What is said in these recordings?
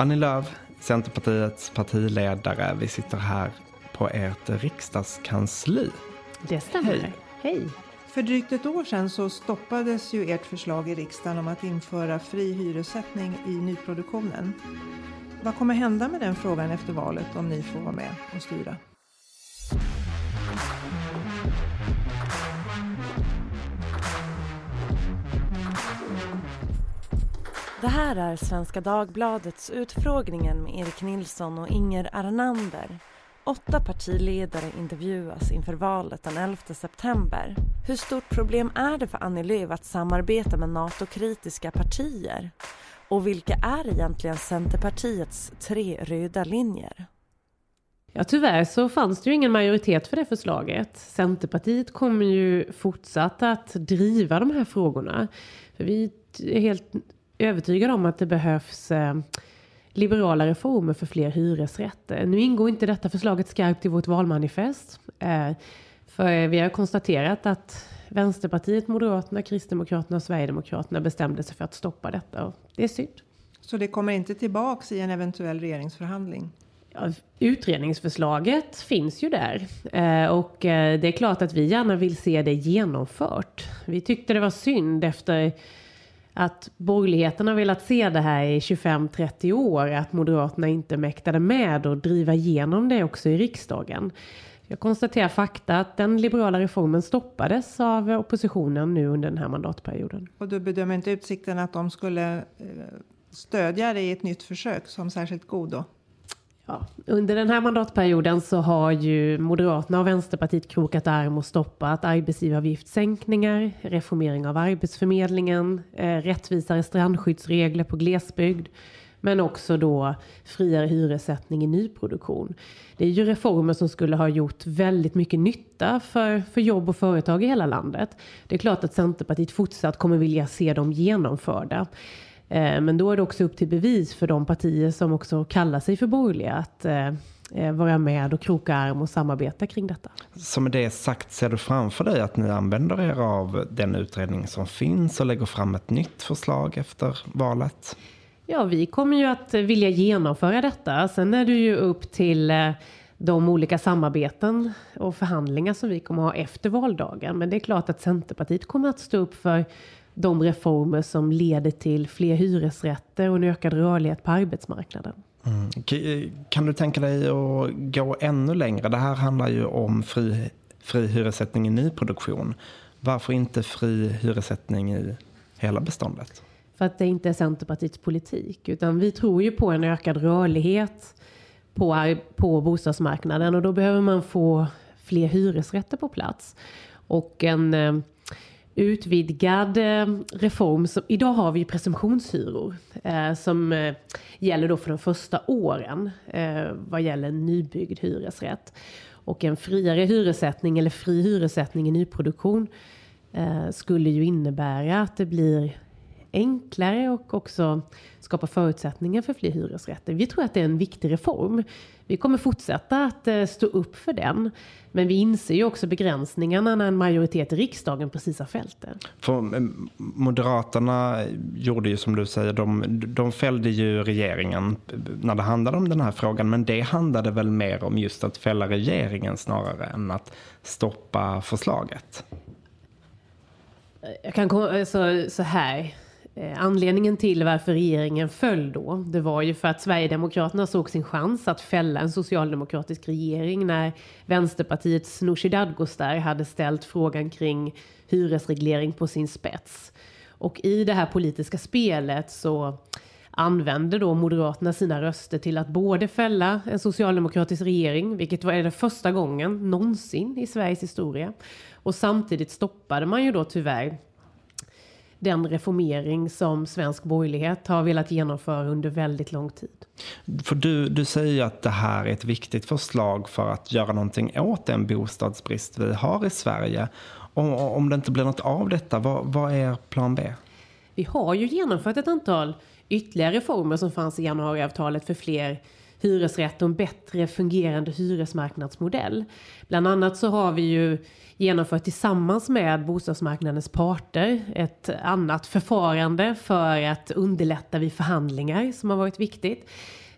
Annie Lööf, Centerpartiets partiledare. Vi sitter här på ert riksdagskansli. Det stämmer. Hej. Hej. För drygt ett år sedan så stoppades ju ert förslag i riksdagen om att införa fri hyressättning i nyproduktionen. Vad kommer hända med den frågan efter valet om ni får vara med och styra? Det här är Svenska Dagbladets Utfrågningen med Erik Nilsson och Inger Arnander. Åtta partiledare intervjuas inför valet den 11 september. Hur stort problem är det för Annie Lööf att samarbeta med NATO-kritiska partier? Och vilka är egentligen Centerpartiets tre röda linjer? Ja, tyvärr så fanns det ju ingen majoritet för det förslaget. Centerpartiet kommer ju fortsatt att driva de här frågorna. För vi är helt övertygade om att det behövs eh, liberala reformer för fler hyresrätter. Nu ingår inte detta förslaget skarpt i vårt valmanifest. Eh, för vi har konstaterat att Vänsterpartiet, Moderaterna, Kristdemokraterna och Sverigedemokraterna bestämde sig för att stoppa detta. Och det är synd. Så det kommer inte tillbaks i en eventuell regeringsförhandling? Ja, utredningsförslaget finns ju där. Eh, och eh, det är klart att vi gärna vill se det genomfört. Vi tyckte det var synd efter att borgerligheten har velat se det här i 25-30 år, att Moderaterna inte mäktade med och driva igenom det också i riksdagen. Jag konstaterar fakta att den liberala reformen stoppades av oppositionen nu under den här mandatperioden. Och du bedömer inte utsikten att de skulle eh, stödja dig i ett nytt försök som särskilt god då? Ja, under den här mandatperioden så har ju Moderaterna och Vänsterpartiet krokat arm och stoppat arbetsgivaravgiftssänkningar, reformering av Arbetsförmedlingen, eh, rättvisare strandskyddsregler på glesbygd, men också då friare hyressättning i nyproduktion. Det är ju reformer som skulle ha gjort väldigt mycket nytta för, för jobb och företag i hela landet. Det är klart att Centerpartiet fortsatt kommer vilja se dem genomförda. Eh, men då är det också upp till bevis för de partier som också kallar sig för borgerliga att eh, eh, vara med och kroka arm och samarbeta kring detta. Med det sagt ser du framför dig att ni använder er av den utredning som finns och lägger fram ett nytt förslag efter valet? Ja, vi kommer ju att vilja genomföra detta. Sen är det ju upp till de olika samarbeten och förhandlingar som vi kommer ha efter valdagen. Men det är klart att Centerpartiet kommer att stå upp för de reformer som leder till fler hyresrätter och en ökad rörlighet på arbetsmarknaden. Mm. Kan du tänka dig att gå ännu längre? Det här handlar ju om fri, fri hyressättning i nyproduktion. Varför inte fri hyressättning i hela beståndet? För att det inte är Centerpartiets politik. Utan vi tror ju på en ökad rörlighet på, på bostadsmarknaden. Och då behöver man få fler hyresrätter på plats. Och en eh, utvidgad eh, reform. Som, idag har vi presumtionshyror eh, som eh, gäller då för de första åren eh, vad gäller nybyggd hyresrätt. Och en friare hyressättning eller fri hyressättning i nyproduktion eh, skulle ju innebära att det blir enklare och också skapa förutsättningar för fler hyresrätter. Vi tror att det är en viktig reform. Vi kommer fortsätta att eh, stå upp för den. Men vi inser ju också begränsningarna när en majoritet i riksdagen precis har fällt det. För eh, Moderaterna gjorde ju som du säger, de, de fällde ju regeringen när det handlade om den här frågan. Men det handlade väl mer om just att fälla regeringen snarare än att stoppa förslaget. Jag kan komma så, så här. Eh, anledningen till varför regeringen föll då, det var ju för att Sverigedemokraterna såg sin chans att fälla en socialdemokratisk regering när Vänsterpartiets Nooshi Dadgostar hade ställt frågan kring hyresreglering på sin spets. Och i det här politiska spelet så använde då Moderaterna sina röster till att både fälla en socialdemokratisk regering, vilket var det första gången någonsin i Sveriges historia, och samtidigt stoppade man ju då tyvärr den reformering som svensk borgerlighet har velat genomföra under väldigt lång tid. För du, du säger att det här är ett viktigt förslag för att göra någonting åt den bostadsbrist vi har i Sverige. Om, om det inte blir något av detta, vad, vad är plan B? Vi har ju genomfört ett antal ytterligare reformer som fanns i januariavtalet för fler hyresrätt och en bättre fungerande hyresmarknadsmodell. Bland annat så har vi ju genomfört tillsammans med bostadsmarknadens parter ett annat förfarande för att underlätta vid förhandlingar som har varit viktigt.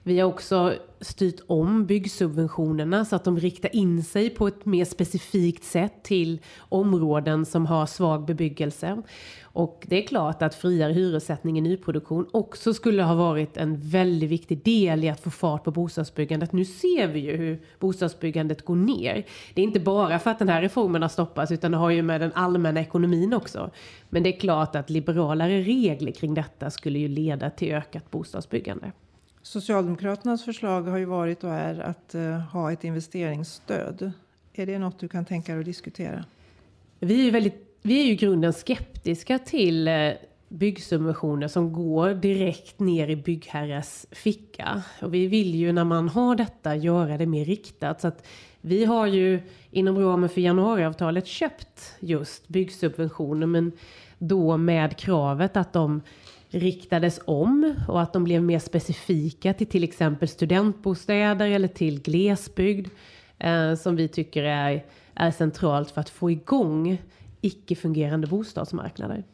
Vi har också styrt om byggsubventionerna så att de riktar in sig på ett mer specifikt sätt till områden som har svag bebyggelse. Och det är klart att friare hyressättning i nyproduktion också skulle ha varit en väldigt viktig del i att få fart på bostadsbyggandet. Nu ser vi ju hur bostadsbyggandet går ner. Det är inte bara för att den här reformen har stoppats utan det har ju med den allmänna ekonomin också. Men det är klart att liberalare regler kring detta skulle ju leda till ökat bostadsbyggande. Socialdemokraternas förslag har ju varit och är att eh, ha ett investeringsstöd. Är det något du kan tänka dig att diskutera? Vi är, väldigt, vi är ju i grunden skeptiska till eh, byggsubventioner som går direkt ner i byggherres ficka. Och vi vill ju när man har detta göra det mer riktat. Så att vi har ju inom ramen för januariavtalet köpt just byggsubventioner men då med kravet att de riktades om och att de blev mer specifika till till exempel studentbostäder eller till glesbygd eh, som vi tycker är, är centralt för att få igång icke-fungerande bostadsmarknader.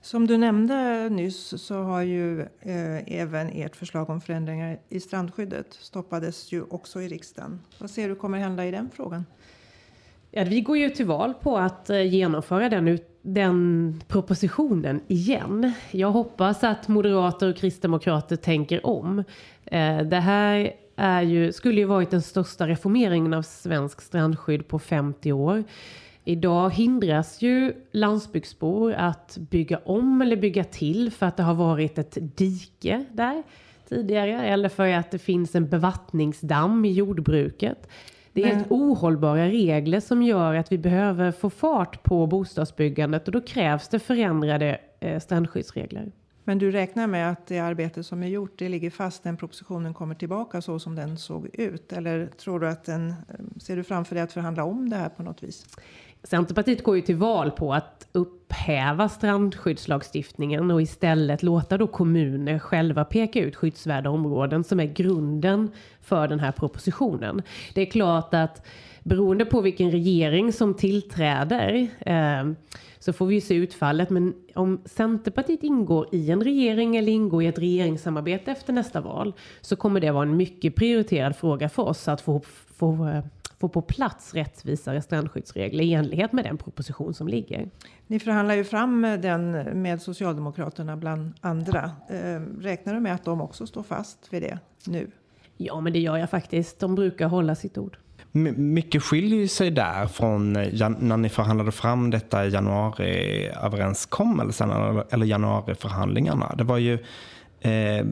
Som du nämnde nyss så har ju eh, även ert förslag om förändringar i strandskyddet stoppades ju också i riksdagen. Vad ser du kommer hända i den frågan? Ja, vi går ju till val på att eh, genomföra den, ut, den propositionen igen. Jag hoppas att moderater och kristdemokrater tänker om. Eh, det här är ju, skulle ju varit den största reformeringen av svensk strandskydd på 50 år. Idag hindras ju landsbygdsbor att bygga om eller bygga till för att det har varit ett dike där tidigare eller för att det finns en bevattningsdamm i jordbruket. Det är helt ohållbara regler som gör att vi behöver få fart på bostadsbyggandet och då krävs det förändrade eh, strandskyddsregler. Men du räknar med att det arbete som är gjort, det ligger fast, den propositionen kommer tillbaka så som den såg ut? Eller tror du att den, eh, ser du framför dig att förhandla om det här på något vis? Centerpartiet går ju till val på att upphäva strandskyddslagstiftningen och istället låta då kommuner själva peka ut skyddsvärda områden som är grunden för den här propositionen. Det är klart att beroende på vilken regering som tillträder eh, så får vi se utfallet. Men om Centerpartiet ingår i en regering eller ingår i ett regeringssamarbete efter nästa val så kommer det vara en mycket prioriterad fråga för oss att få, få eh, få på plats rättvisare strandskyddsregler i enlighet med den proposition som ligger. Ni förhandlar ju fram den med Socialdemokraterna bland andra. Eh, räknar du med att de också står fast vid det nu? Ja, men det gör jag faktiskt. De brukar hålla sitt ord. mycket skiljer sig där från när ni förhandlade fram detta i januariöverenskommelsen eller januariförhandlingarna. Det var ju eh,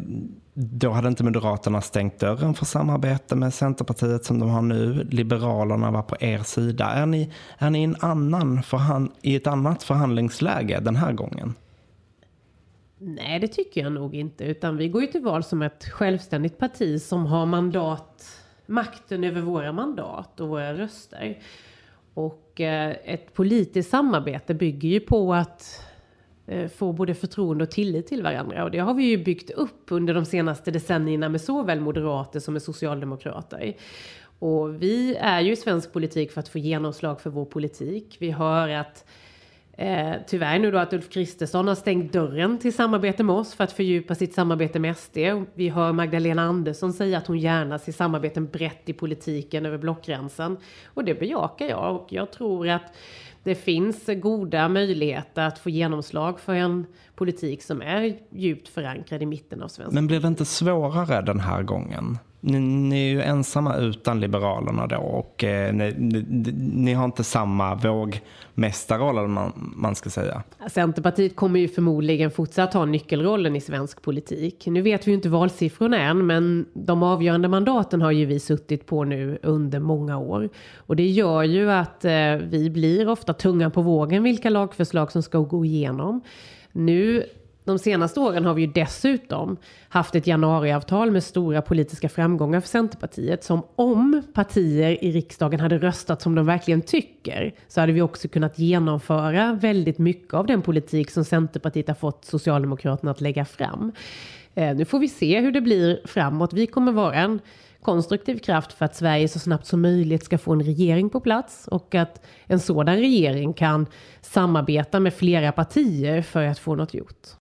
då hade inte Moderaterna stängt dörren för samarbete med Centerpartiet som de har nu. Liberalerna var på er sida. Är ni, är ni en annan i ett annat förhandlingsläge den här gången? Nej, det tycker jag nog inte. Utan vi går ju till val som ett självständigt parti som har mandat, makten över våra mandat och våra röster. Och eh, ett politiskt samarbete bygger ju på att Eh, få både förtroende och tillit till varandra. Och det har vi ju byggt upp under de senaste decennierna med såväl moderater som med socialdemokrater. Och vi är ju i svensk politik för att få genomslag för vår politik. Vi hör att eh, tyvärr nu då att Ulf Kristersson har stängt dörren till samarbete med oss för att fördjupa sitt samarbete med SD. Vi hör Magdalena Andersson säga att hon gärna ser samarbeten brett i politiken över blockgränsen. Och det bejakar jag och jag tror att det finns goda möjligheter att få genomslag för en politik som är djupt förankrad i mitten av svensk Men blir det inte svårare den här gången? Ni, ni är ju ensamma utan Liberalerna då och eh, ni, ni, ni, har inte samma vågmästarroll eller man, man ska säga. Centerpartiet kommer ju förmodligen fortsatt ha nyckelrollen i svensk politik. Nu vet vi ju inte valsiffrorna än men de avgörande mandaten har ju vi suttit på nu under många år. Och det gör ju att eh, vi blir ofta tunga på vågen vilka lagförslag som ska gå igenom. Nu de senaste åren har vi ju dessutom haft ett januariavtal med stora politiska framgångar för Centerpartiet som om partier i riksdagen hade röstat som de verkligen tycker så hade vi också kunnat genomföra väldigt mycket av den politik som Centerpartiet har fått Socialdemokraterna att lägga fram. Eh, nu får vi se hur det blir framåt. Vi kommer vara en konstruktiv kraft för att Sverige så snabbt som möjligt ska få en regering på plats och att en sådan regering kan samarbeta med flera partier för att få något gjort.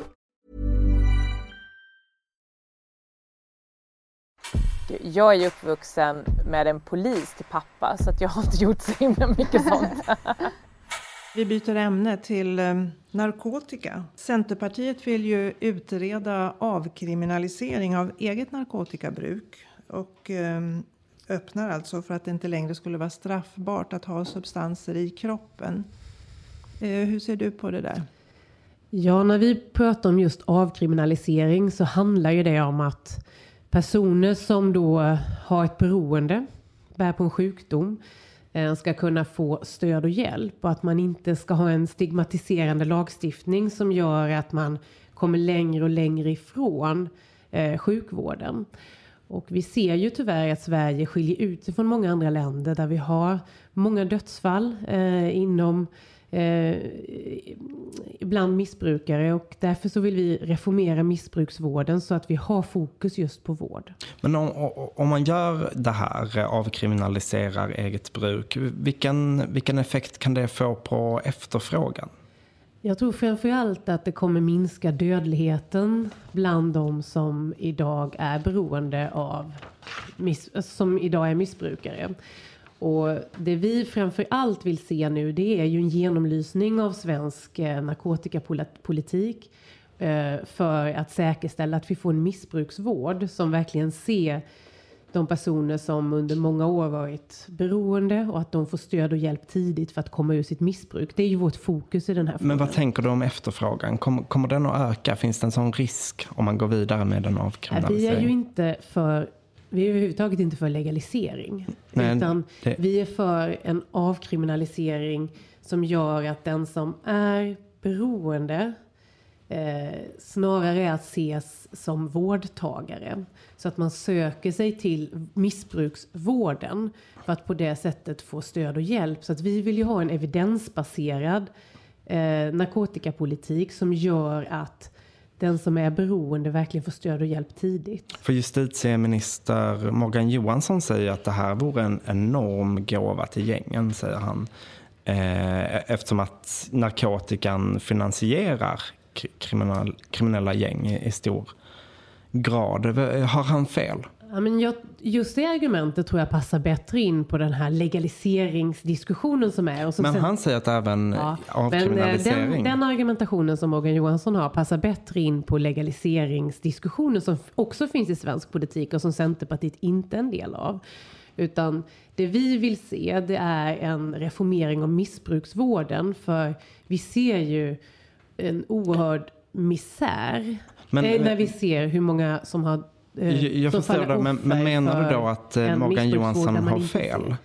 Jag är ju uppvuxen med en polis till pappa så att jag har inte gjort så himla mycket sånt. Vi byter ämne till eh, narkotika. Centerpartiet vill ju utreda avkriminalisering av eget narkotikabruk och eh, öppnar alltså för att det inte längre skulle vara straffbart att ha substanser i kroppen. Eh, hur ser du på det där? Ja, när vi pratar om just avkriminalisering så handlar ju det om att personer som då eh, har ett beroende, bär på en sjukdom, eh, ska kunna få stöd och hjälp och att man inte ska ha en stigmatiserande lagstiftning som gör att man kommer längre och längre ifrån eh, sjukvården. Och vi ser ju tyvärr att Sverige skiljer ut sig från många andra länder där vi har många dödsfall inom eh, bland missbrukare och därför så vill vi reformera missbruksvården så att vi har fokus just på vård. Men om, om man gör det här, avkriminaliserar eget bruk, vilken, vilken effekt kan det få på efterfrågan? Jag tror framförallt att det kommer minska dödligheten bland de som idag är beroende av, som idag är missbrukare. Och det vi framför allt vill se nu det är ju en genomlysning av svensk eh, narkotikapolitik eh, för att säkerställa att vi får en missbruksvård som verkligen ser de personer som under många år varit beroende och att de får stöd och hjälp tidigt för att komma ur sitt missbruk. Det är ju vårt fokus i den här frågan. Men vad tänker du om efterfrågan? Kommer, kommer den att öka? Finns det en sån risk om man går vidare med en avkriminalisering? Vi är ju inte för vi är överhuvudtaget inte för legalisering. Nej, utan det... vi är för en avkriminalisering som gör att den som är beroende eh, snarare är att ses som vårdtagare. Så att man söker sig till missbruksvården för att på det sättet få stöd och hjälp. Så att vi vill ju ha en evidensbaserad eh, narkotikapolitik som gör att den som är beroende verkligen får stöd och hjälp tidigt. För justitieminister Morgan Johansson säger att det här vore en enorm gåva till gängen, säger han. Eh, eftersom att narkotikan finansierar kriminal, kriminella gäng i stor grad. Har han fel? Ja, men jag, just det argumentet tror jag passar bättre in på den här legaliseringsdiskussionen som är. Och som men sen, han säger att även ja, avkriminalisering... Den, den, argumentationen som Morgan Johansson har passar bättre in på legaliseringsdiskussionen som också finns i svensk politik och som Centerpartiet inte är en del av. Utan det vi vill se det är en reformering av missbruksvården för vi ser ju en oerhörd misär men, eh, när vi ser hur många som har Eh, jag förstår det, men, men menar du då att eh, Morgan Johansson har fel?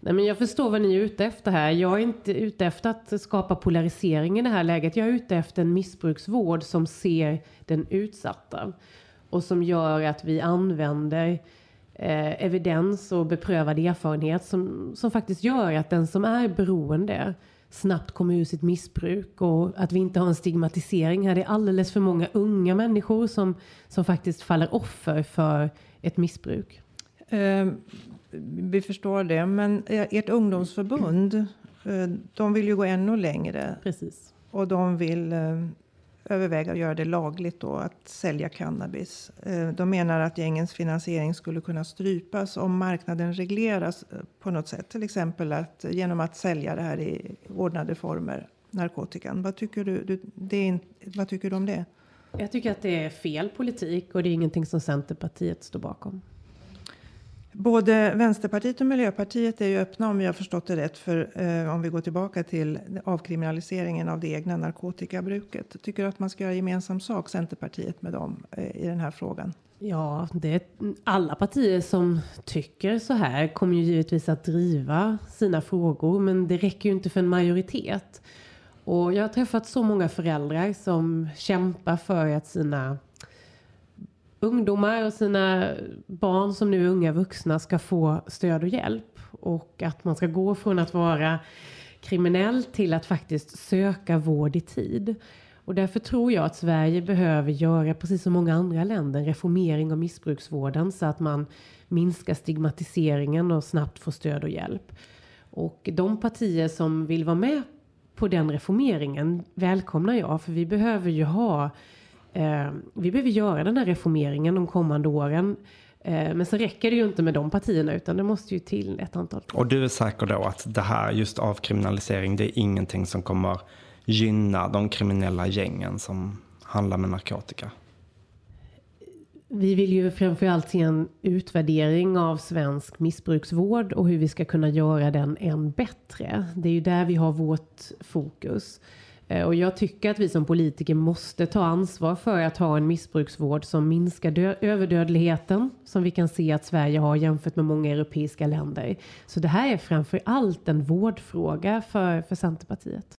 Nej, men jag förstår vad ni är ute efter här. Jag är inte ute efter att skapa polarisering i det här läget. Jag är ute efter en missbruksvård som ser den utsatta och som gör att vi använder eh, evidens och beprövad erfarenhet som, som faktiskt gör att den som är beroende snabbt kommer ur sitt missbruk och att vi inte har en stigmatisering här. Det är alldeles för många unga människor som, som faktiskt faller offer för ett missbruk. Eh, vi förstår det, men eh, ert ungdomsförbund, eh, de vill ju gå ännu längre. Precis. Och de vill eh, överväga att göra det lagligt då att sälja cannabis. Eh, de menar att gängens finansiering skulle kunna strypas om marknaden regleras eh, på något sätt. Till exempel att, eh, genom att sälja det här i ordnade former, narkotikan. Vad tycker du, du det är, vad tycker du om det? Jag tycker att det är fel politik och det är ingenting som Centerpartiet står bakom. Både Vänsterpartiet och Miljöpartiet är ju öppna om vi har förstått det rätt för eh, om vi går tillbaka till avkriminaliseringen av det egna narkotikabruket. Tycker du att man ska göra gemensam sak, Centerpartiet, med dem eh, i den här frågan? Ja, det är alla partier som tycker så här kommer ju givetvis att driva sina frågor, men det räcker ju inte för en majoritet. Och jag har träffat så många föräldrar som kämpar för att sina ungdomar och sina barn som nu är unga vuxna ska få stöd och hjälp. Och att man ska gå från att vara kriminell till att faktiskt söka vård i tid. Och därför tror jag att Sverige behöver göra, precis som många andra länder, reformering av missbruksvården så att man minskar stigmatiseringen och snabbt får stöd och hjälp. Och de partier som vill vara med på den reformeringen välkomnar jag, för vi behöver ju ha Eh, vi behöver göra den här reformeringen de kommande åren. Eh, men så räcker det ju inte med de partierna utan det måste ju till ett antal. Och du är säker då att det här just avkriminalisering det är ingenting som kommer gynna de kriminella gängen som handlar med narkotika? Vi vill ju framförallt se en utvärdering av svensk missbruksvård och hur vi ska kunna göra den än bättre. Det är ju där vi har vårt fokus. Eh, och jag tycker att vi som politiker måste ta ansvar för att ha en missbruksvård som minskar överdödligheten som vi kan se att Sverige har jämfört med många europeiska länder. Så det här är framför allt en vårdfråga för, för Centerpartiet.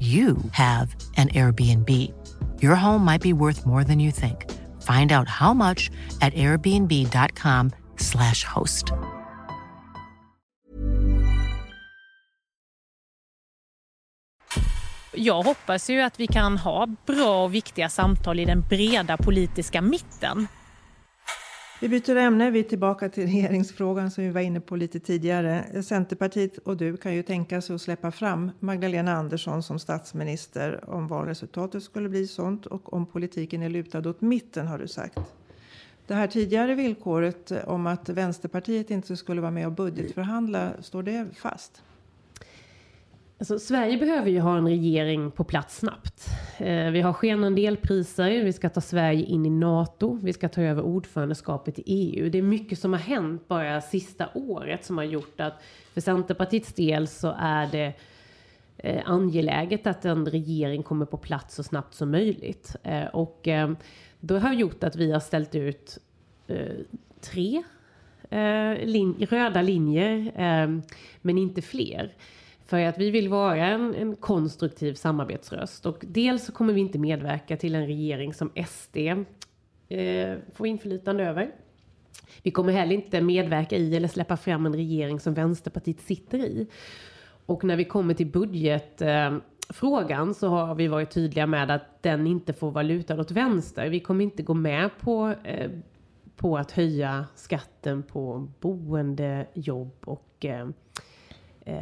you have an Airbnb. Your home might be worth more than you think. Find out how much at airbnb.com slash host. Jag hoppas ju att vi kan ha bra och viktiga samtal i den breda politiska mitten. Vi byter ämne. Vi är tillbaka till regeringsfrågan som vi var inne på lite tidigare. Centerpartiet och du kan ju tänka sig att släppa fram Magdalena Andersson som statsminister om valresultatet skulle bli sånt och om politiken är lutad åt mitten har du sagt. Det här tidigare villkoret om att Vänsterpartiet inte skulle vara med och budgetförhandla, står det fast? Alltså, Sverige behöver ju ha en regering på plats snabbt. Eh, vi har skenande elpriser, vi ska ta Sverige in i NATO, vi ska ta över ordförandeskapet i EU. Det är mycket som har hänt bara sista året som har gjort att för Centerpartiets del så är det eh, angeläget att en regering kommer på plats så snabbt som möjligt. Eh, och eh, det har gjort att vi har ställt ut eh, tre eh, lin röda linjer, eh, men inte fler. För att vi vill vara en, en konstruktiv samarbetsröst. Och dels så kommer vi inte medverka till en regering som SD eh, får inflytande över. Vi kommer heller inte medverka i eller släppa fram en regering som Vänsterpartiet sitter i. Och när vi kommer till budgetfrågan eh, så har vi varit tydliga med att den inte får vara lutad åt vänster. Vi kommer inte gå med på, eh, på att höja skatten på boende, jobb och eh, eh,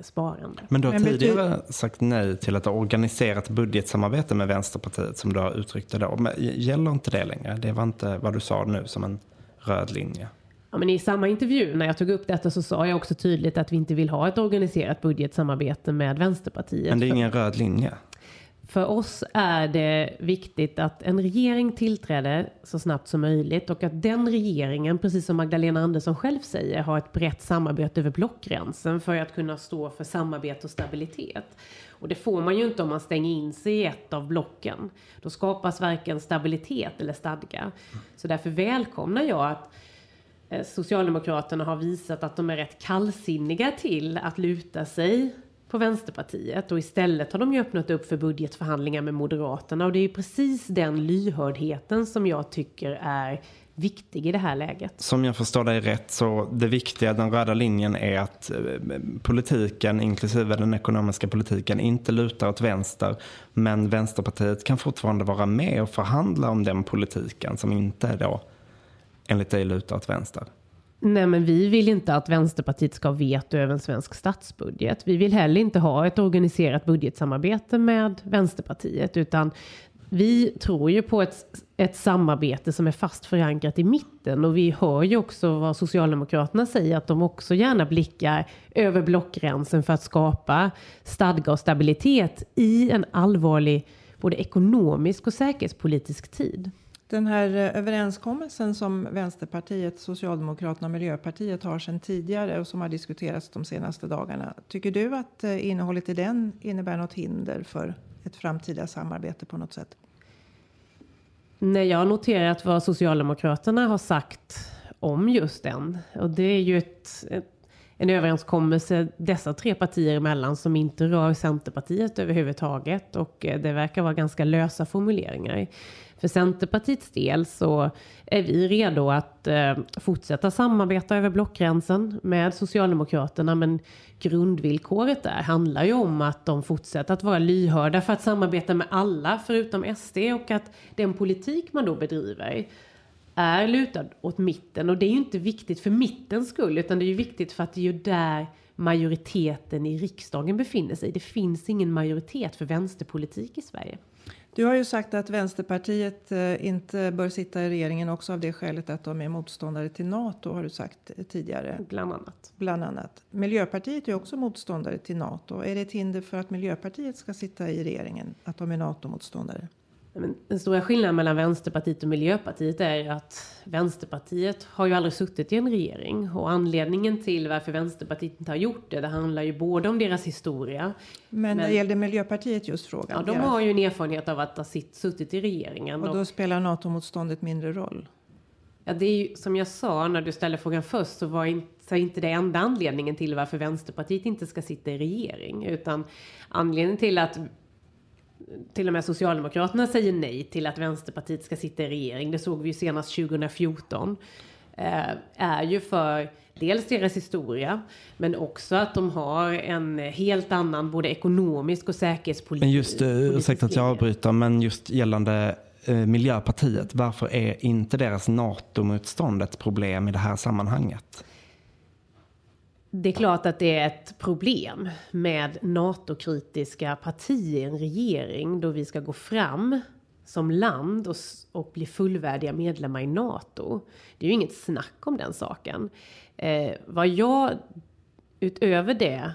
sparande. Men du har tidigare sagt nej till att ha organiserat budgetsamarbete med Vänsterpartiet som du har uttryckt det då. Men gäller inte det längre? Det var inte vad du sa nu som en röd linje. Ja, men I samma intervju när jag tog upp detta så sa jag också tydligt att vi inte vill ha ett organiserat budgetsamarbete med Vänsterpartiet. Men det är ingen röd linje? För oss är det viktigt att en regering tillträder så snabbt som möjligt och att den regeringen, precis som Magdalena Andersson själv säger, har ett brett samarbete över blockgränsen för att kunna stå för samarbete och stabilitet. Och det får man ju inte om man stänger in sig i ett av blocken. Då skapas varken stabilitet eller stadga. Så därför välkomnar jag att eh, Socialdemokraterna har visat att de är rätt kallsinniga till att luta sig på Vänsterpartiet och istället har de ju öppnat upp för budgetförhandlingar med Moderaterna och det är ju precis den lyhördheten som jag tycker är viktig i det här läget. Som jag förstår dig rätt så det viktiga, den röda linjen är att eh, politiken, inklusive den ekonomiska politiken, inte lutar åt vänster. Men Vänsterpartiet kan fortfarande vara med och förhandla om den politiken som inte då enligt dig lutar åt vänster? Nej, men vi vill inte att Vänsterpartiet ska veto över en svensk statsbudget. Vi vill heller inte ha ett organiserat budgetsamarbete med Vänsterpartiet, utan vi tror ju på ett, ett samarbete som är fast förankrat i mitten och vi hör ju också vad Socialdemokraterna säger att de också gärna blickar över blockgränsen för att skapa stadga och stabilitet i en allvarlig både ekonomisk och säkerhetspolitisk tid. Den här eh, överenskommelsen som Vänsterpartiet, Socialdemokraterna och Miljöpartiet har sedan tidigare och som har diskuterats de senaste dagarna. Tycker du att eh, innehållet i den innebär något hinder för ett framtida samarbete på något sätt? Nej, jag har noterat vad Socialdemokraterna har sagt om just den. Och det är ju ett, ett, en överenskommelse dessa tre partier emellan som inte rör Centerpartiet överhuvudtaget. Och eh, det verkar vara ganska lösa formuleringar. För Centerpartiets del så är vi redo att eh, fortsätta samarbeta över blockgränsen med Socialdemokraterna. Men grundvillkoret där handlar ju om att de fortsätter att vara lyhörda för att samarbeta med alla förutom SD och att den politik man då bedriver är lutad åt mitten. Och det är ju inte viktigt för mittens skull utan det är ju viktigt för att det är ju där majoriteten i riksdagen befinner sig. Det finns ingen majoritet för vänsterpolitik i Sverige. Du har ju sagt att Vänsterpartiet eh, inte bör sitta i regeringen också av det skälet att de är motståndare till Nato har du sagt tidigare. Bland annat. Bland annat. Miljöpartiet är också motståndare till Nato. Är det ett hinder för att Miljöpartiet ska sitta i regeringen att de är Nato-motståndare? Den stora skillnaden mellan Vänsterpartiet och Miljöpartiet är att Vänsterpartiet har ju aldrig suttit i en regering och anledningen till varför Vänsterpartiet inte har gjort det, det handlar ju både om deras historia. Men, men när det gällde Miljöpartiet just frågan? Ja, de har ju en erfarenhet av att ha sitt, suttit i regeringen. Och då och... spelar NATO-motståndet mindre roll? Ja, det är ju som jag sa när du ställde frågan först så var inte, så inte det enda anledningen till varför Vänsterpartiet inte ska sitta i regering, utan anledningen till att till och med Socialdemokraterna säger nej till att Vänsterpartiet ska sitta i regering. Det såg vi ju senast 2014. Eh, är ju för dels deras historia, men också att de har en helt annan både ekonomisk och säkerhetspolitisk Men just, uh, ursäkta att jag avbryter, men just gällande uh, Miljöpartiet, varför är inte deras NATO-motstånd ett problem i det här sammanhanget? Det är klart att det är ett problem med NATO-kritiska partier i en regering då vi ska gå fram som land och, och bli fullvärdiga medlemmar i NATO. Det är ju inget snack om den saken. Eh, vad jag utöver det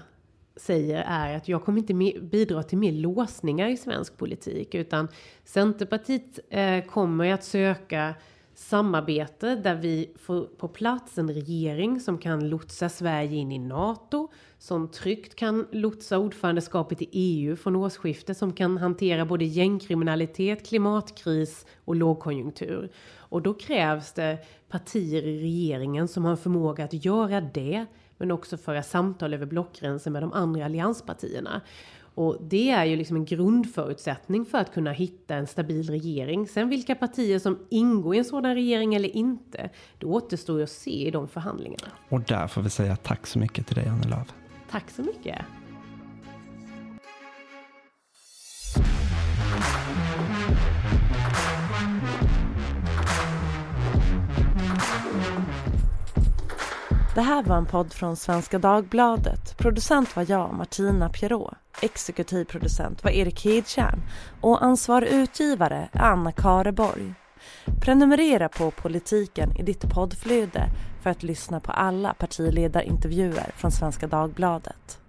säger är att jag kommer inte bidra till mer låsningar i svensk politik utan Centerpartiet eh, kommer att söka samarbete där vi får på plats en regering som kan lotsa Sverige in i NATO, som tryggt kan lotsa ordförandeskapet i EU från årsskiftet, som kan hantera både gängkriminalitet, klimatkris och lågkonjunktur. Och då krävs det partier i regeringen som har en förmåga att göra det, men också föra samtal över blockgränsen med de andra allianspartierna. Och det är ju liksom en grundförutsättning för att kunna hitta en stabil regering. Sen vilka partier som ingår i en sådan regering eller inte, det återstår ju att se i de förhandlingarna. Och där får vi säga tack så mycket till dig Annie Lööf. Tack så mycket. Det här var en podd från Svenska Dagbladet. Producent var jag, Martina Pierrot. Exekutiv producent var Erik Hedtjärn och ansvarig utgivare är Anna Kareborg. Prenumerera på Politiken i ditt poddflöde för att lyssna på alla partiledarintervjuer från Svenska Dagbladet.